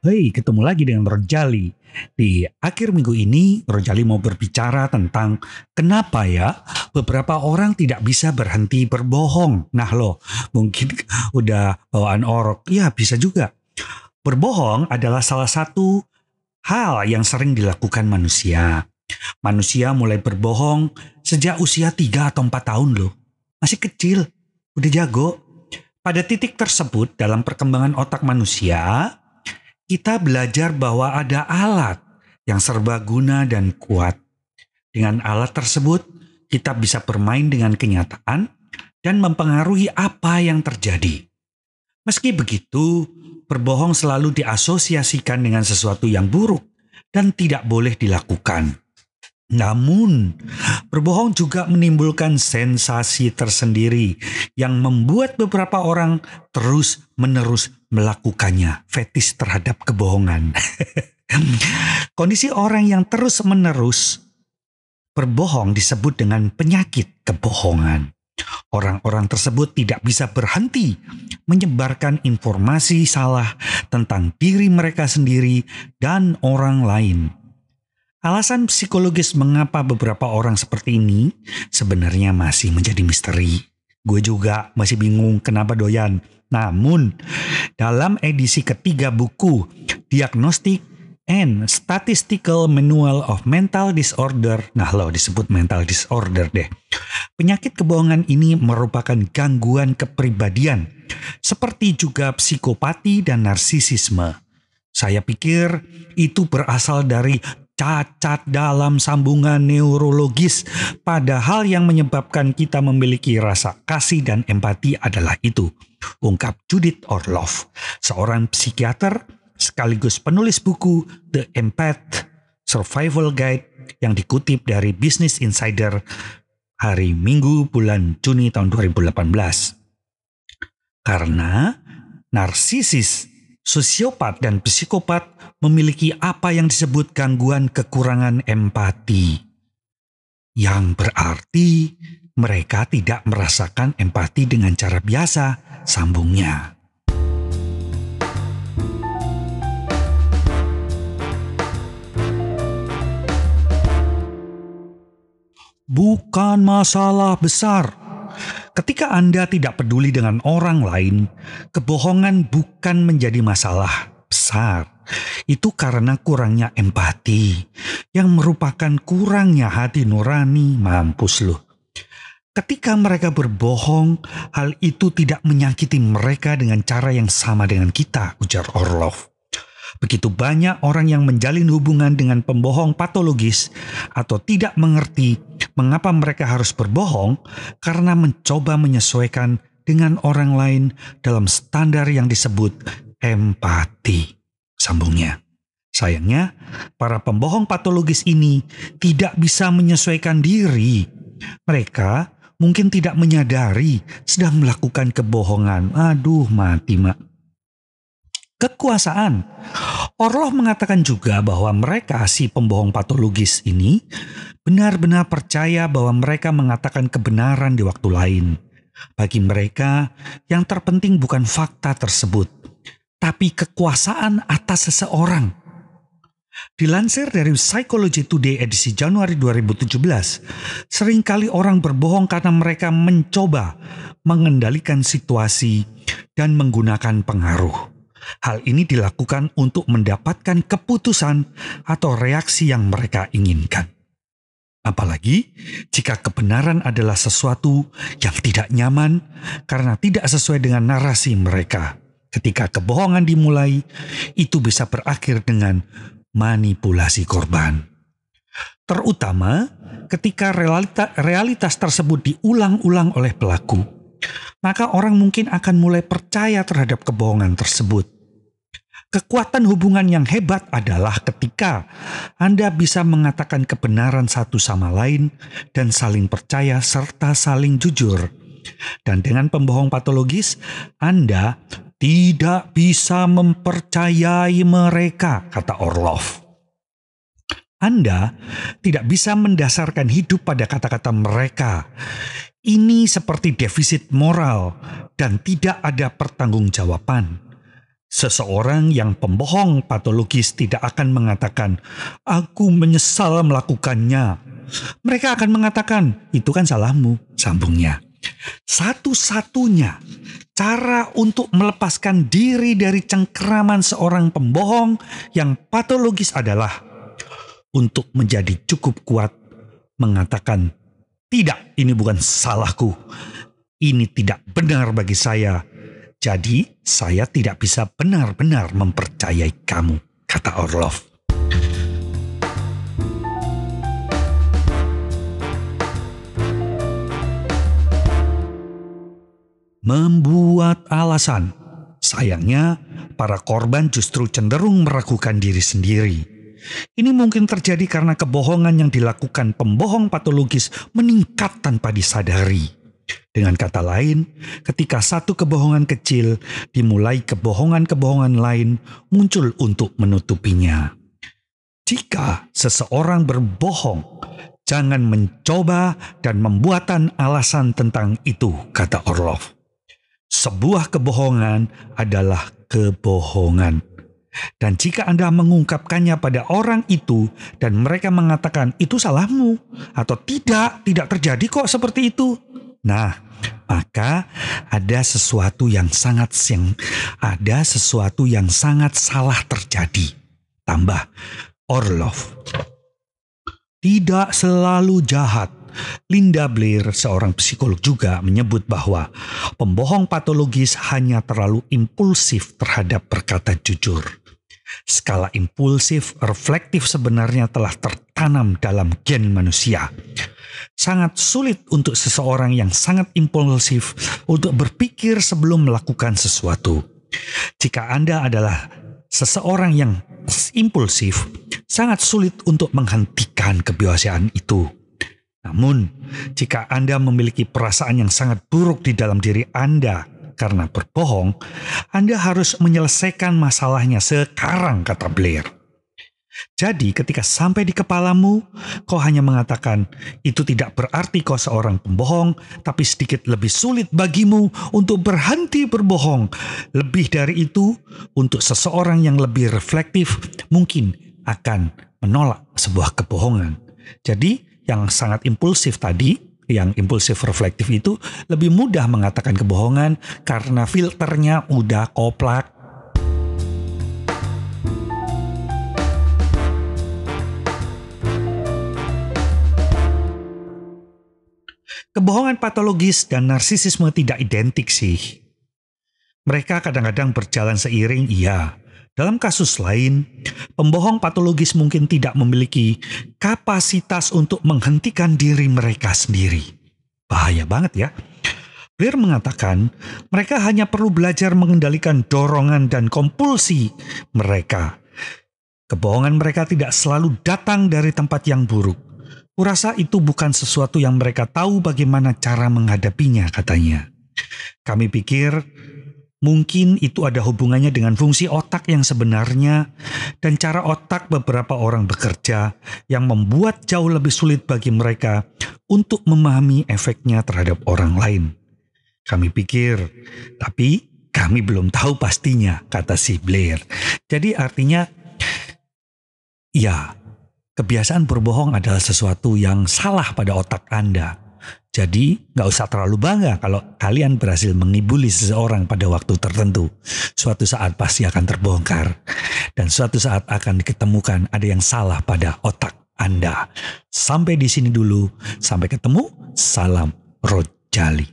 Hei, ketemu lagi dengan Rojali. Di akhir minggu ini, Rojali mau berbicara tentang kenapa ya beberapa orang tidak bisa berhenti berbohong. Nah loh, mungkin udah bawaan orok. Ya, bisa juga. Berbohong adalah salah satu hal yang sering dilakukan manusia. Manusia mulai berbohong sejak usia 3 atau 4 tahun loh. Masih kecil, udah jago. Pada titik tersebut dalam perkembangan otak manusia, kita belajar bahwa ada alat yang serbaguna dan kuat. Dengan alat tersebut, kita bisa bermain dengan kenyataan dan mempengaruhi apa yang terjadi. Meski begitu, berbohong selalu diasosiasikan dengan sesuatu yang buruk dan tidak boleh dilakukan. Namun, berbohong juga menimbulkan sensasi tersendiri yang membuat beberapa orang terus-menerus melakukannya, fetis terhadap kebohongan. Kondisi orang yang terus-menerus berbohong disebut dengan penyakit kebohongan. Orang-orang tersebut tidak bisa berhenti menyebarkan informasi salah tentang diri mereka sendiri dan orang lain. Alasan psikologis mengapa beberapa orang seperti ini sebenarnya masih menjadi misteri. Gue juga masih bingung kenapa doyan. Namun, dalam edisi ketiga buku Diagnostic and Statistical Manual of Mental Disorder, nah lo disebut mental disorder deh. Penyakit kebohongan ini merupakan gangguan kepribadian, seperti juga psikopati dan narsisisme. Saya pikir itu berasal dari cacat dalam sambungan neurologis, padahal yang menyebabkan kita memiliki rasa kasih dan empati adalah itu, ungkap Judith Orloff, seorang psikiater sekaligus penulis buku The Empath Survival Guide yang dikutip dari Business Insider hari Minggu bulan Juni tahun 2018. Karena narsisis sosiopat dan psikopat memiliki apa yang disebut gangguan kekurangan empati. Yang berarti mereka tidak merasakan empati dengan cara biasa, sambungnya. Bukan masalah besar Ketika Anda tidak peduli dengan orang lain, kebohongan bukan menjadi masalah besar. Itu karena kurangnya empati, yang merupakan kurangnya hati nurani. Mampus loh. Ketika mereka berbohong, hal itu tidak menyakiti mereka dengan cara yang sama dengan kita, ujar Orlov. Begitu banyak orang yang menjalin hubungan dengan pembohong patologis atau tidak mengerti mengapa mereka harus berbohong karena mencoba menyesuaikan dengan orang lain dalam standar yang disebut empati. Sambungnya. Sayangnya, para pembohong patologis ini tidak bisa menyesuaikan diri. Mereka mungkin tidak menyadari sedang melakukan kebohongan. Aduh, mati, Mak kekuasaan. Orlov mengatakan juga bahwa mereka si pembohong patologis ini benar-benar percaya bahwa mereka mengatakan kebenaran di waktu lain. Bagi mereka, yang terpenting bukan fakta tersebut, tapi kekuasaan atas seseorang. Dilansir dari Psychology Today edisi Januari 2017, sering kali orang berbohong karena mereka mencoba mengendalikan situasi dan menggunakan pengaruh. Hal ini dilakukan untuk mendapatkan keputusan atau reaksi yang mereka inginkan. Apalagi jika kebenaran adalah sesuatu yang tidak nyaman karena tidak sesuai dengan narasi mereka. Ketika kebohongan dimulai, itu bisa berakhir dengan manipulasi korban. Terutama ketika realitas, realitas tersebut diulang-ulang oleh pelaku, maka orang mungkin akan mulai percaya terhadap kebohongan tersebut. Kekuatan hubungan yang hebat adalah ketika Anda bisa mengatakan kebenaran satu sama lain dan saling percaya serta saling jujur. Dan dengan pembohong patologis, Anda tidak bisa mempercayai mereka, kata Orlov. Anda tidak bisa mendasarkan hidup pada kata-kata mereka. Ini seperti defisit moral dan tidak ada pertanggungjawaban. Seseorang yang pembohong patologis tidak akan mengatakan, "Aku menyesal melakukannya." Mereka akan mengatakan, "Itu kan salahmu," sambungnya. Satu-satunya cara untuk melepaskan diri dari cengkeraman seorang pembohong yang patologis adalah untuk menjadi cukup kuat mengatakan, "Tidak, ini bukan salahku. Ini tidak benar bagi saya." Jadi, saya tidak bisa benar-benar mempercayai kamu, kata Orlov. Membuat alasan. Sayangnya, para korban justru cenderung meragukan diri sendiri. Ini mungkin terjadi karena kebohongan yang dilakukan pembohong patologis meningkat tanpa disadari. Dengan kata lain, ketika satu kebohongan kecil dimulai kebohongan-kebohongan lain muncul untuk menutupinya. Jika seseorang berbohong, jangan mencoba dan membuatan alasan tentang itu, kata Orlov. Sebuah kebohongan adalah kebohongan. Dan jika Anda mengungkapkannya pada orang itu dan mereka mengatakan itu salahmu atau tidak, tidak terjadi kok seperti itu, Nah, maka ada sesuatu yang sangat yang ada sesuatu yang sangat salah terjadi. Tambah Orlov. Tidak selalu jahat. Linda Blair, seorang psikolog juga menyebut bahwa pembohong patologis hanya terlalu impulsif terhadap berkata jujur. Skala impulsif reflektif sebenarnya telah tertanam dalam gen manusia sangat sulit untuk seseorang yang sangat impulsif untuk berpikir sebelum melakukan sesuatu. Jika Anda adalah seseorang yang impulsif, sangat sulit untuk menghentikan kebiasaan itu. Namun, jika Anda memiliki perasaan yang sangat buruk di dalam diri Anda karena berbohong, Anda harus menyelesaikan masalahnya sekarang, kata Blair. Jadi ketika sampai di kepalamu, kau hanya mengatakan, itu tidak berarti kau seorang pembohong, tapi sedikit lebih sulit bagimu untuk berhenti berbohong. Lebih dari itu, untuk seseorang yang lebih reflektif, mungkin akan menolak sebuah kebohongan. Jadi yang sangat impulsif tadi, yang impulsif reflektif itu lebih mudah mengatakan kebohongan karena filternya udah koplak Kebohongan patologis dan narsisisme tidak identik sih. Mereka kadang-kadang berjalan seiring, iya. Dalam kasus lain, pembohong patologis mungkin tidak memiliki kapasitas untuk menghentikan diri mereka sendiri. Bahaya banget ya. Blair mengatakan mereka hanya perlu belajar mengendalikan dorongan dan kompulsi mereka. Kebohongan mereka tidak selalu datang dari tempat yang buruk Kurasa itu bukan sesuatu yang mereka tahu bagaimana cara menghadapinya, katanya. Kami pikir mungkin itu ada hubungannya dengan fungsi otak yang sebenarnya dan cara otak beberapa orang bekerja yang membuat jauh lebih sulit bagi mereka untuk memahami efeknya terhadap orang lain. Kami pikir, tapi kami belum tahu pastinya, kata si Blair. Jadi artinya, ya Kebiasaan berbohong adalah sesuatu yang salah pada otak Anda. Jadi nggak usah terlalu bangga kalau kalian berhasil mengibuli seseorang pada waktu tertentu. Suatu saat pasti akan terbongkar. Dan suatu saat akan diketemukan ada yang salah pada otak Anda. Sampai di sini dulu. Sampai ketemu. Salam Rojali.